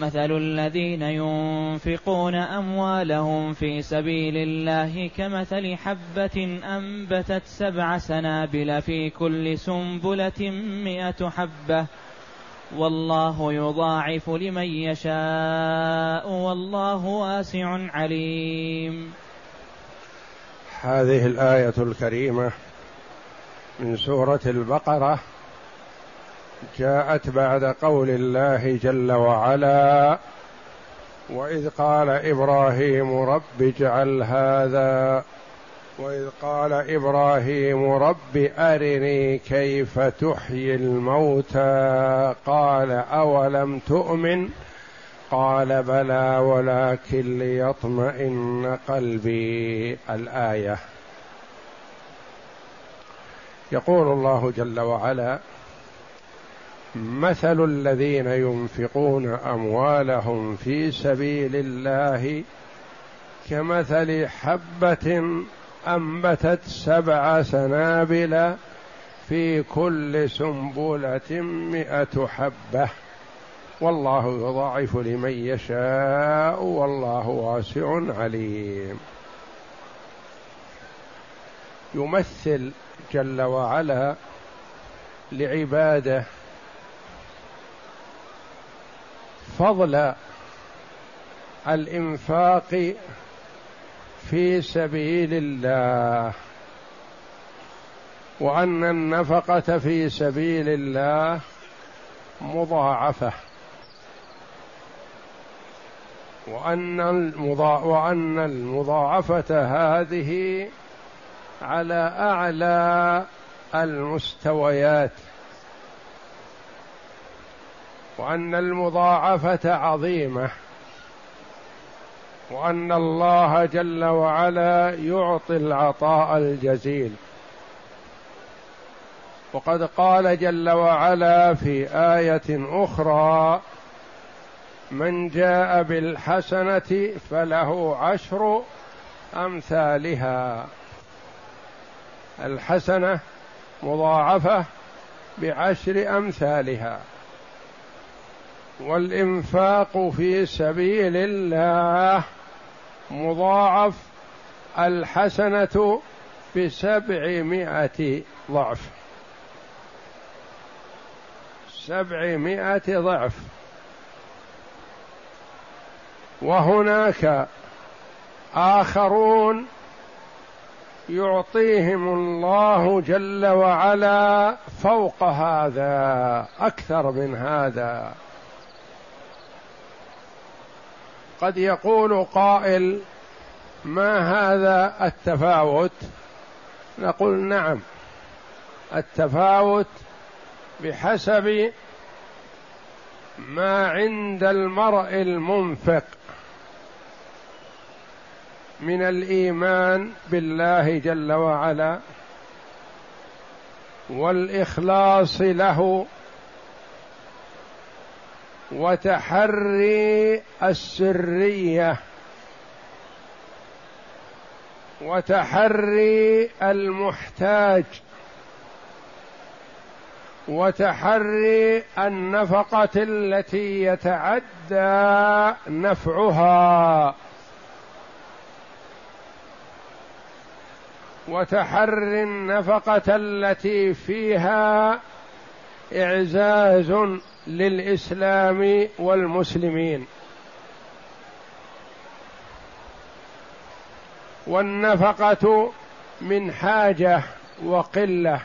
مثل الذين ينفقون أموالهم في سبيل الله كمثل حبة أنبتت سبع سنابل في كل سنبلة مائه حبة. والله يضاعف لمن يشاء والله واسع عليم. هذه الآية الكريمة من سورة البقرة. جاءت بعد قول الله جل وعلا وإذ قال إبراهيم رب اجعل هذا وإذ قال إبراهيم رب أرني كيف تحيي الموتى قال أولم تؤمن؟ قال بلى ولكن ليطمئن قلبي. الآية. يقول الله جل وعلا مثل الذين ينفقون أموالهم في سبيل الله كمثل حبة أنبتت سبع سنابل في كل سنبلة مائه حبة. والله يضاعف لمن يشاء والله واسع عليم. يمثل جل وعلا لعباده فضل الإنفاق في سبيل الله وأن النفقة في سبيل الله مضاعفة وأن المضا وأن المضاعفة هذه على أعلى المستويات. وأن المضاعفة عظيمة وأن الله جل وعلا يعطي العطاء الجزيل. وقد قال جل وعلا في آية أخرى من جاء بالحسنة فله عشر أمثالها. الحسنة مضاعفة بعشر أمثالها. والإنفاق في سبيل الله مضاعف الحسنة بسبعمائة ضعف. سبعمائة ضعف. وهناك آخرون يعطيهم الله جل وعلا فوق هذا أكثر من هذا. قد يقول قائل ما هذا التفاوت؟ نقول نعم التفاوت بحسب ما عند المرء المنفق من الإيمان بالله جل وعلا والإخلاص له وتحري السرية. وتحري المحتاج. وتحري النفقة التي يتعدى نفعها. وتحري النفقة التي فيها إعزاز للإسلام والمسلمين. والنفقة من حاجة وقلة.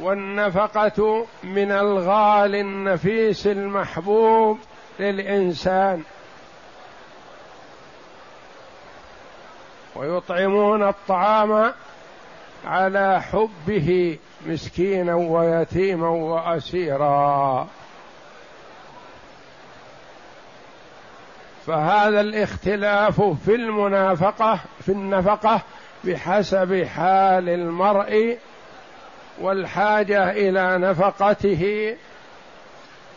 والنفقة من الغالي النفيس المحبوب للإنسان. ويطعمون الطعام على حبه. مسكينا ويتيما وأسيرا. فهذا الاختلاف في المنافقة في النفقة بحسب حال المرء والحاجة إلى نفقته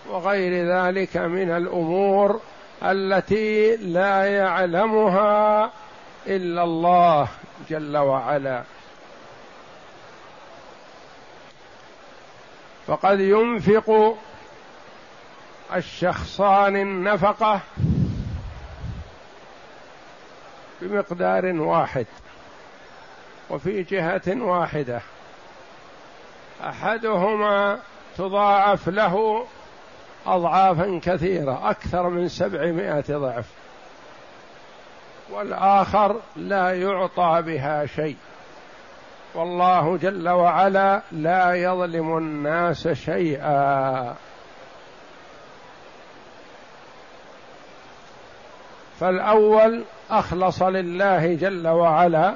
وغير ذلك من الأمور التي لا يعلمها إلا الله جل وعلا. فقد ينفق الشخصان النفقة بمقدار واحد وفي جهة واحدة. أحدهما تضاعف له اضعافا كثيرة أكثر من سبعمائة ضعف والآخر لا يعطى بها شيء. والله جل وعلا لا يظلم الناس شيئا. فالأول أخلص لله جل وعلا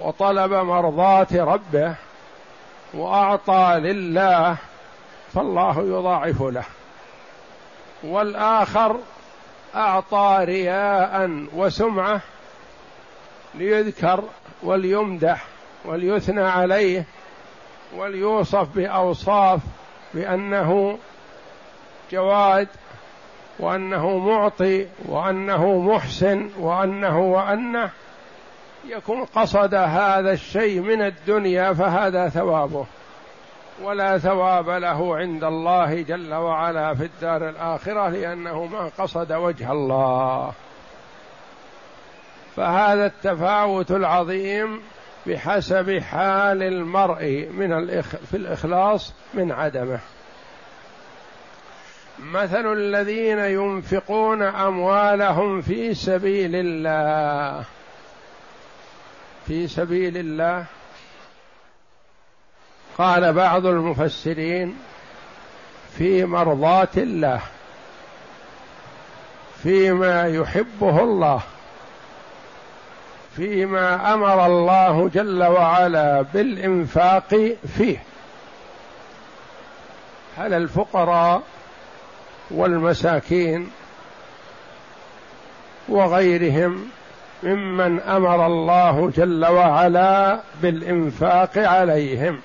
وطلب مرضاه ربه وأعطى لله فالله يضاعف له. والآخر أعطى رياء وسمعة ليذكر وليمدح وليثنى عليه وليوصف بأوصاف بأنه جواد وأنه معطي وأنه محسن وأنه وأنه يكون قصد هذا الشيء من الدنيا فهذا ثوابه. ولا ثواب له عند الله جل وعلا في الدار الآخرة لأنه ما قصد وجه الله. فهذا التفاوت العظيم بحسب حال المرء من الإخ في الإخلاص من عدمه. مثل الذين ينفقون أموالهم في سبيل الله. في سبيل الله. قال بعض المفسرين في مرضاه الله. فيما يحبه الله. فيما أمر الله جل وعلا بالإنفاق فيه. على الفقراء والمساكين وغيرهم ممن أمر الله جل وعلا بالإنفاق عليهم؟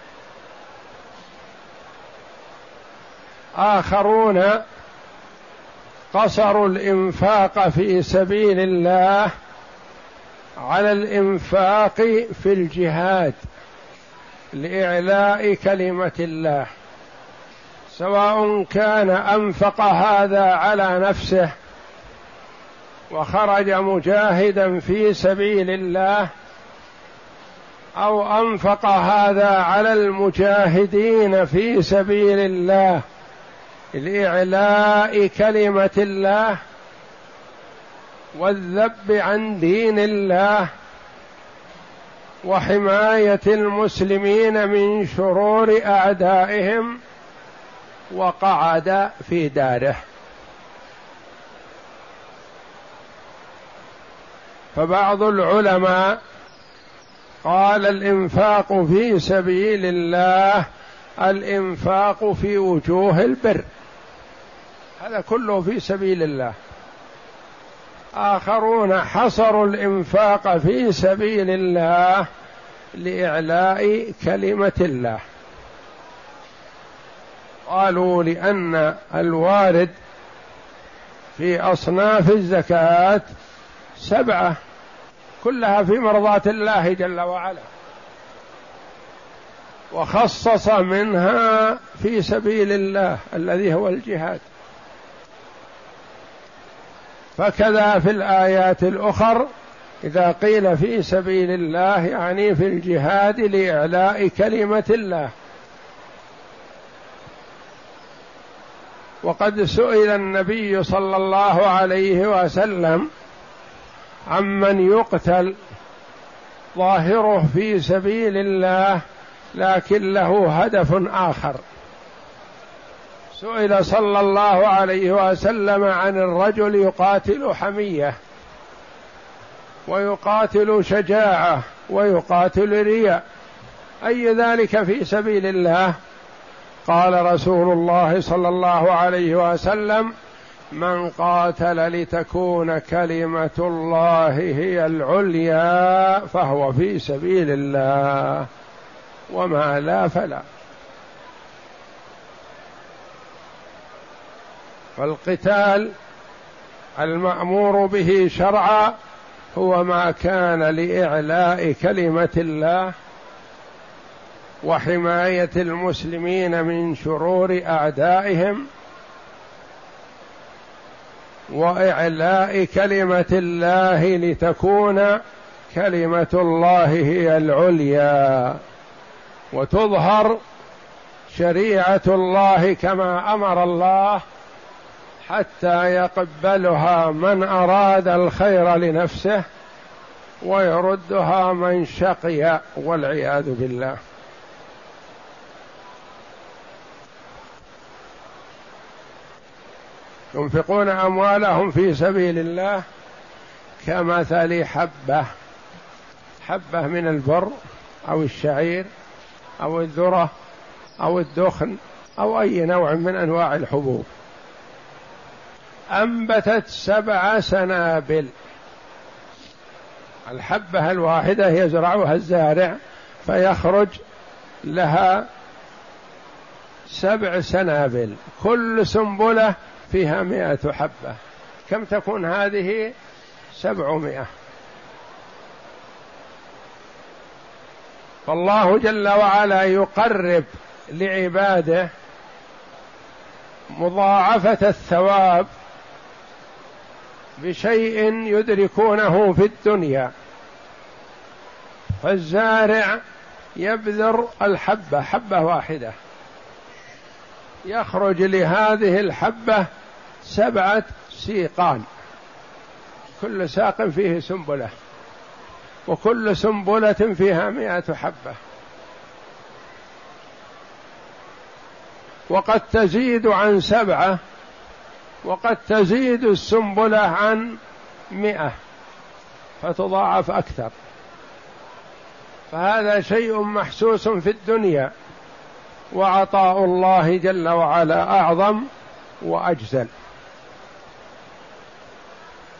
آخرون قصروا الإنفاق في سبيل الله على الإنفاق في الجهاد لإعلاء كلمة الله. سواء كان أنفق هذا على نفسه وخرج مجاهدا في سبيل الله أو أنفق هذا على المجاهدين في سبيل الله لإعلاء كلمة الله والذب عن دين الله وحماية المسلمين من شرور أعدائهم وقعد في داره. فبعض العلماء قال الإنفاق في سبيل الله الإنفاق في وجوه البر. هذا كله في سبيل الله. آخرون حصروا الإنفاق في سبيل الله لإعلاء كلمة الله. قالوا لأن الوارد في أصناف الزكاة سبعة كلها في مرضاه الله جل وعلا. وخصص منها في سبيل الله الذي هو الجهاد. فكذا في الآيات الأخر إذا قيل في سبيل الله يعني في الجهاد لإعلاء كلمة الله. وقد سئل النبي صلى الله عليه وسلم عمن يقتل ظاهره في سبيل الله لكن له هدف آخر. سئل صلى الله عليه وسلم عن الرجل يقاتل حمية ويقاتل شجاعة ويقاتل رياء. أي ذلك في سبيل الله؟ قال رسول الله صلى الله عليه وسلم من قاتل لتكون كلمة الله هي العليا فهو في سبيل الله وما لا فلا. فالقتال المأمور به شرعا هو ما كان لإعلاء كلمة الله وحماية المسلمين من شرور أعدائهم وإعلاء كلمة الله لتكون كلمة الله هي العليا. وتظهر شريعة الله كما أمر الله حتى يقبلها من أراد الخير لنفسه ويردها من شقي والعياذ بالله. ينفقون أموالهم في سبيل الله كمثل حبة حبة من البر أو الشعير أو الذرة أو الدخن أو أي نوع من أنواع الحبوب. أنبتت سبع سنابل. الحبة الواحدة يزرعها الزارع فيخرج لها سبع سنابل. كل سنبلة فيها مائة حبة. كم تكون هذه؟ سبعمائة. فالله جل وعلا يقرب لعباده مضاعفة الثواب بشيء يدركونه في الدنيا. فالزارع يبذر الحبة حبة واحدة. يخرج لهذه الحبة سبعة سيقان. كل ساق فيه سنبلة وكل سنبلة فيها مئة حبة. وقد تزيد عن سبعة وقد تزيد السنبلة عن مئة فتضاعف أكثر. فهذا شيء محسوس في الدنيا وعطاء الله جل وعلا أعظم وأجزل.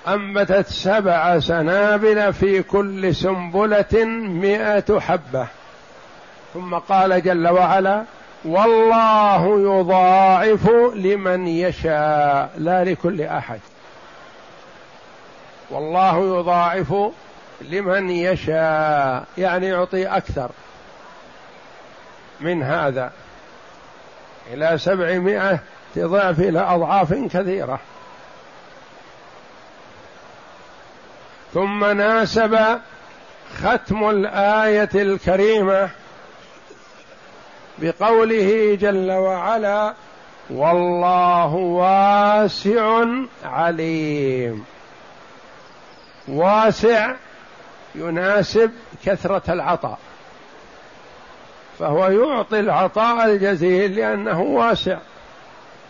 أنبتت سبع سنابل في كل سنبلة مئة حبة. ثم قال جل وعلا والله يضاعف لمن يشاء لا لكل أحد. والله يضاعف لمن يشاء يعني يعطي أكثر من هذا. إلى سبعمائة ضعف إلى أضعاف كثيرة. ثم ناسب ختم الآية الكريمة بقوله جل وعلا والله واسع عليم. واسع يناسب كثرة العطاء. فهو يعطي العطاء الجزيل لأنه واسع.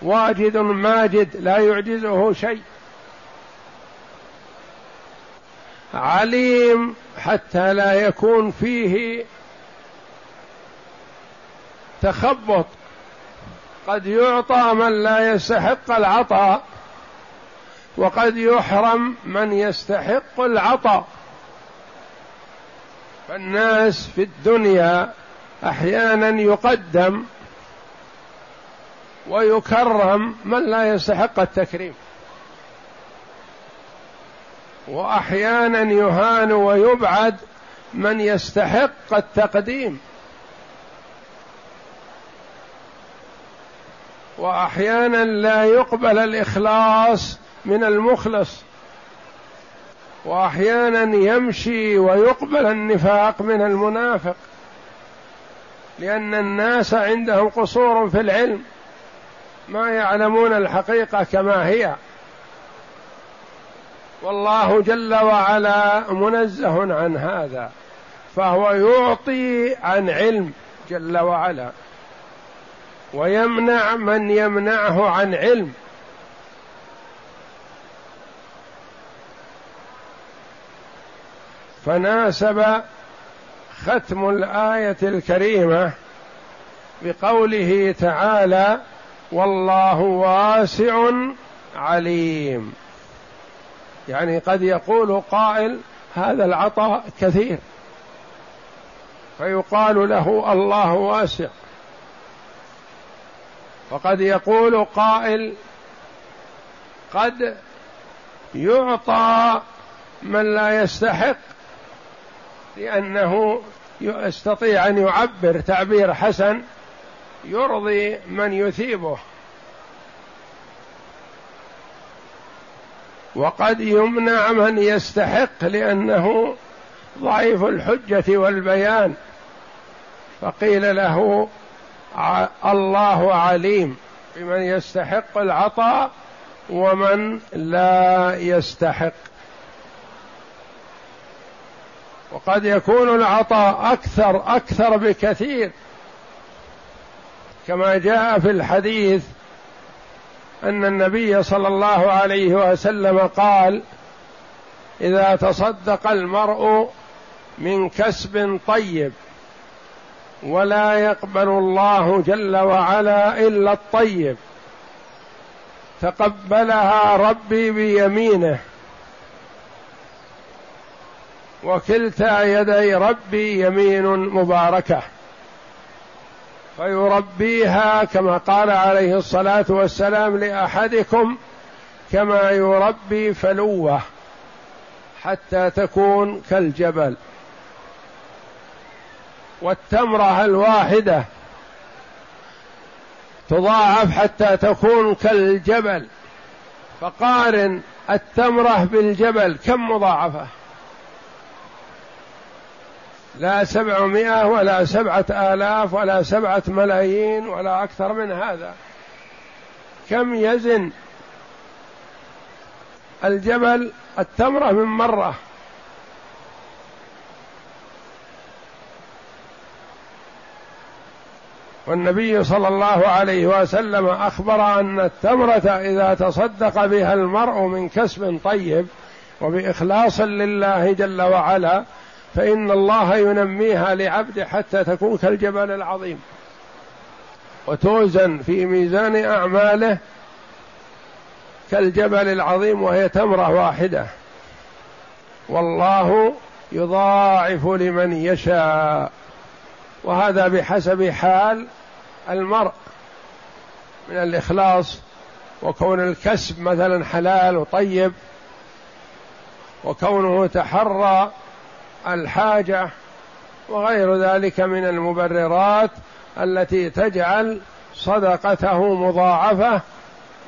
واجد ماجد لا يعجزه شيء. عليم حتى لا يكون فيه تخبط. قد يعطى من لا يستحق العطاء وقد يحرم من يستحق العطاء. فالناس في الدنيا أحيانا يقدم ويكرم من لا يستحق التكريم. وأحيانا يهان ويبعد من يستحق التقديم. وأحيانا لا يقبل الإخلاص من المخلص. وأحيانا يمشي ويقبل النفاق من المنافق. لأن الناس عندهم قصور في العلم. ما يعلمون الحقيقة كما هي. والله جل وعلا منزه عن هذا. فهو يعطي عن علم جل وعلا. ويمنع من يمنعه عن علم. فناسب ختم الآية الكريمة بقوله تعالى والله واسع عليم. يعني قد يقول قائل هذا العطاء كثير. فيقال له الله واسع. وقد يقول قائل قد يعطى من لا يستحق لأنه يستطيع أن يعبر تعبير حسن يرضي من يثيبه. وقد يمنع من يستحق لأنه ضعيف الحجة والبيان. فقيل له الله عليم بمن يستحق العطاء ومن لا يستحق. وقد يكون العطاء أكثر أكثر بكثير. كما جاء في الحديث أن النبي صلى الله عليه وسلم قال إذا تصدق المرء من كسب طيب ولا يقبل الله جل وعلا إلا الطيب. تقبلها ربي بيمينه. وكلتا يدي ربي يمين مباركة. فيربيها كما قال عليه الصلاة والسلام لأحدكم كما يربي فلوة حتى تكون كالجبل. والتمرة الواحدة تضاعف حتى تكون كالجبل. فقارن التمرة بالجبل كم مضاعفة؟ لا سبعمائة ولا سبعة آلاف ولا سبعة ملايين ولا أكثر من هذا. كم يزن الجبل؟ التمرة من مرة. والنبي صلى الله عليه وسلم أخبر أن التمرة إذا تصدق بها المرء من كسب طيب وبإخلاص لله جل وعلا فإن الله ينميها لعبده حتى تكون كالجبل العظيم. وتوزن في ميزان أعماله كالجبل العظيم وهي تمرة واحدة. والله يضاعف لمن يشاء. وهذا بحسب حال المرء من الإخلاص وكون الكسب مثلا حلال وطيب وكونه تحرى الحاجة وغير ذلك من المبررات التي تجعل صدقته مضاعفة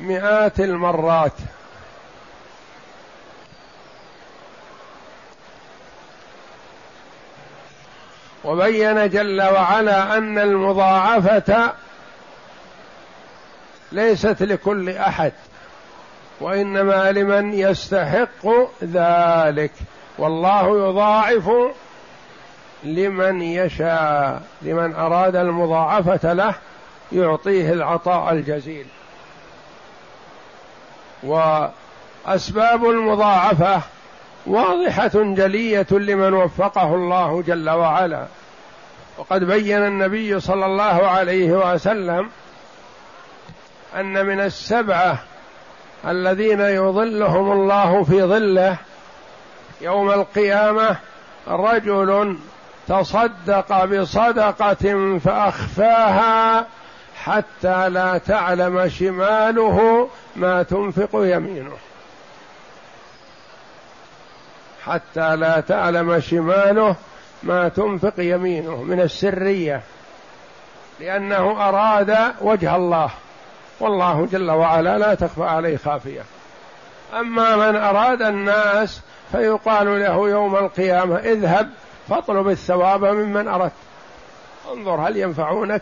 مئات المرات. وبين جل وعلا أن المضاعفة ليست لكل أحد وإنما لمن يستحق ذلك. والله يضاعف لمن يشاء لمن أراد المضاعفة له يعطيه العطاء الجزيل. وأسباب المضاعفة واضحة جلية لمن وفقه الله جل وعلا. وقد بين النبي صلى الله عليه وسلم أن من السبعة الذين يظلهم الله في ظله يوم القيامة رجل تصدق بصدقة فأخفاها حتى لا تعلم شماله ما تنفق يمينه. حتى لا تعلم شماله ما تنفق يمينه من السرية لأنه أراد وجه الله والله جل وعلا لا تخفى عليه خافية. أما من أراد الناس فيقال له يوم القيامة اذهب فاطلب الثواب ممن أردت. انظر هل ينفعونك؟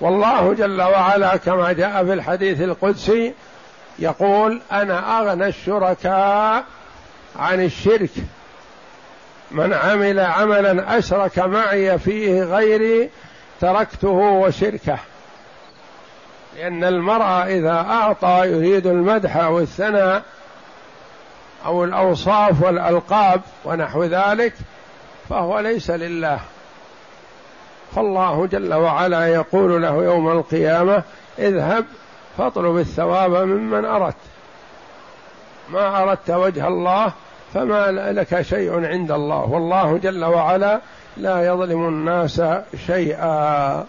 والله جل وعلا كما جاء في الحديث القدسي يقول أنا أغنى الشركاء عن الشرك. من عمل عملا أشرك معي فيه غيري تركته وشركه. لأن المرء إذا أعطى يريد المدح أو الثناء أو الأوصاف والألقاب ونحو ذلك فهو ليس لله. فالله جل وعلا يقول له يوم القيامة اذهب فاطلب الثواب ممن أردت. ما أردت وجه الله فما لك شيء عند الله. والله جل وعلا لا يظلم الناس شيئا.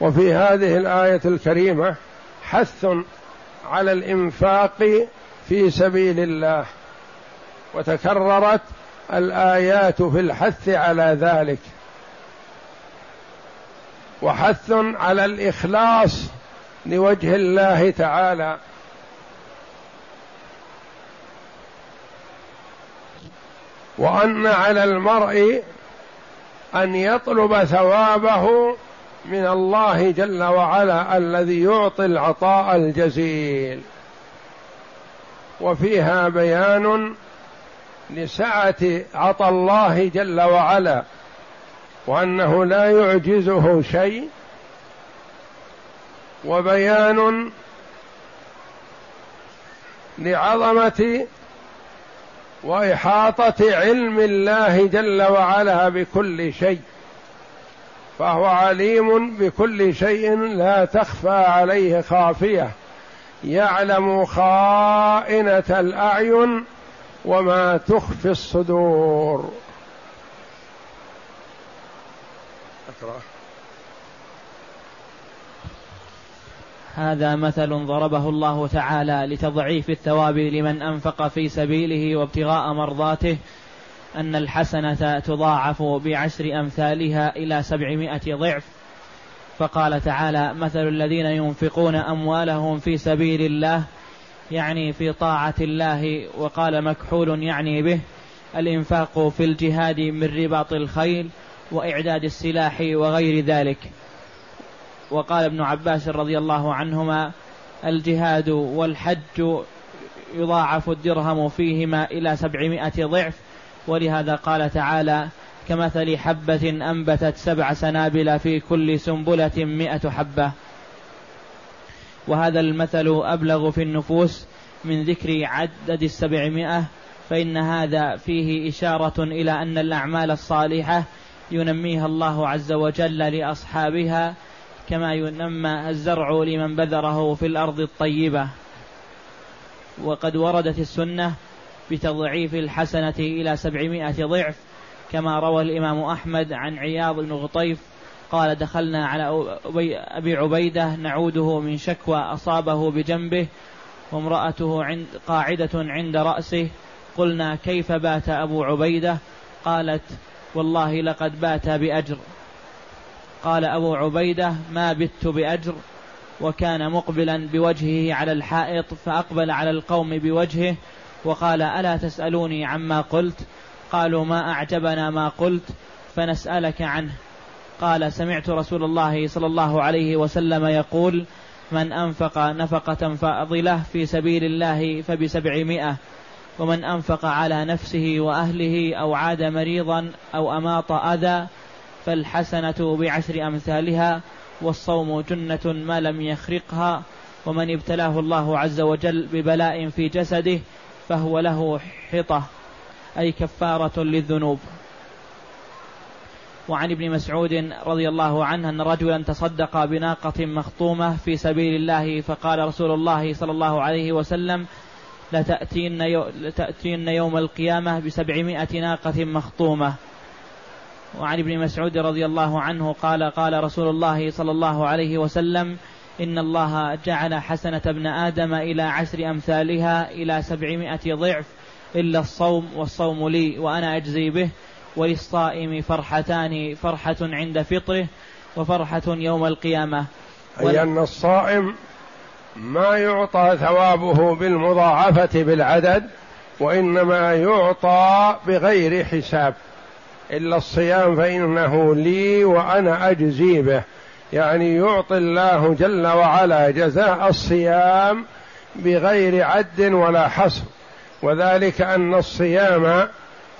وفي هذه الآية الكريمة حث على الإنفاق في سبيل الله وتكررت الآيات في الحث على ذلك. وحث على الإخلاص لوجه الله تعالى. وأن على المرء أن يطلب ثوابه من الله جل وعلا الذي يعطي العطاء الجزيل. وفيها بيان لسعة عطى الله جل وعلا وأنه لا يعجزه شيء وبيان لعظمة وإحاطة علم الله جل وعلا بكل شيء فهو عليم بكل شيء لا تخفى عليه خافية يعلم خائنة الأعين وما تخفي الصدور. أكره. هذا مثل ضربه الله تعالى لتضعيف الثواب لمن أنفق في سبيله وابتغاء مرضاته. أن الحسنة تضاعف بعشر أمثالها إلى سبعمائة ضعف. فقال تعالى مثل الذين ينفقون أموالهم في سبيل الله يعني في طاعة الله وقال مكحول يعني به الإنفاق في الجهاد من رباط الخيل وإعداد السلاح وغير ذلك. وقال ابن عباس رضي الله عنهما الجهاد والحج يضاعف الدرهم فيهما إلى سبعمائة ضعف. ولهذا قال تعالى كمثل حبة أنبتت سبع سنابل في كل سنبلة مئة حبة. وهذا المثل أبلغ في النفوس من ذكر عدد السبعمائة فإن هذا فيه إشارة إلى أن الأعمال الصالحة ينميها الله عز وجل لأصحابها كما ينمى الزرع لمن بذره في الأرض الطيبة. وقد وردت السنة بتضعيف الحسنة إلى سبعمائة ضعف كما روى الإمام أحمد عن عياض بن غطيف قال دخلنا على أبي عبيدة نعوده من شكوى أصابه بجنبه وامرأته عند قاعدة عند رأسه. قلنا كيف بات أبو عبيدة؟ قالت والله لقد بات بأجر. قال أبو عبيدة ما بت بأجر وكان مقبلا بوجهه على الحائط فأقبل على القوم بوجهه وقال ألا تسألوني عما قلت؟ قالوا ما أعجبنا ما قلت فنسألك عنه. قال سمعت رسول الله صلى الله عليه وسلم يقول من أنفق نفقة فأضلة في سبيل الله فبسبعمائة ومن أنفق على نفسه وأهله أو عاد مريضا أو أماط أذى فالحسنة بعشر أمثالها والصوم جنة ما لم يخرقها ومن ابتلاه الله عز وجل ببلاء في جسده فهو له حطة أي كفارة للذنوب. وعن ابن مسعود رضي الله عنه أن رجلا تصدق بناقة مخطومة في سبيل الله فقال رسول الله صلى الله عليه وسلم لتأتين, لتأتين يوم القيامة بسبعمائة ناقة مخطومة. وعن ابن مسعود رضي الله عنه قال قال رسول الله صلى الله عليه وسلم إن الله جعل حسنة ابن آدم إلى عشر أمثالها إلى سبعمائة ضعف إلا الصوم والصوم لي وأنا أجزي به. وللصائم فرحتان فرحة عند فطره وفرحة يوم القيامة. أي أن الصائم ما يعطى ثوابه بالمضاعفة بالعدد وإنما يعطى بغير حساب. إلا الصيام فإنه لي وأنا أجزي به. يعني يعطي الله جل وعلا جزاء الصيام بغير عد ولا حصر. وذلك أن الصيام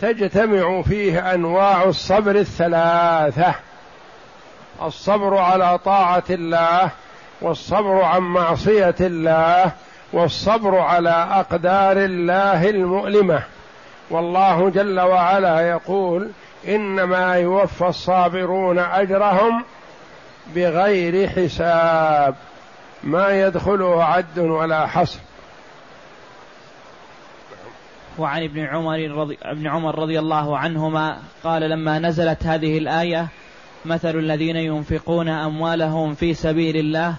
تجتمع فيه أنواع الصبر الثلاثة. الصبر على طاعة الله والصبر عن معصية الله والصبر على أقدار الله المؤلمة. والله جل وعلا يقول إنما يوفى الصابرون أجرهم بغير حساب. ما يدخله عد ولا حصر. وعن ابن عمر رضي ابن عمر رضي الله عنهما قال لما نزلت هذه الآية مثل الذين ينفقون أموالهم في سبيل الله.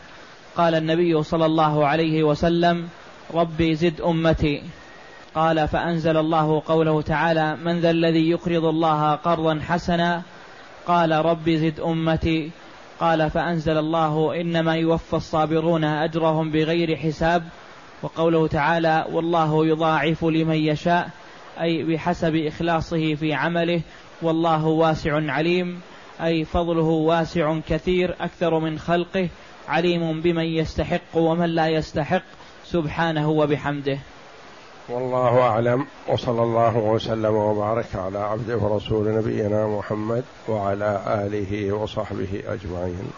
قال النبي صلى الله عليه وسلم ربي زد أمتي. قال فأنزل الله قوله تعالى من ذا الذي يقرض الله قرضا حسنا؟ قال ربي زد أمتي. قال فأنزل الله إنما يوفى الصابرون أجرهم بغير حساب. وقوله تعالى والله يضاعف لمن يشاء أي بحسب إخلاصه في عمله والله واسع عليم أي فضله واسع كثير أكثر من خلقه عليم بمن يستحق ومن لا يستحق سبحانه وبحمده. والله أعلم وصلى الله وسلم وبارك على عبده ورسول نبينا محمد وعلى آله وصحبه أجمعين.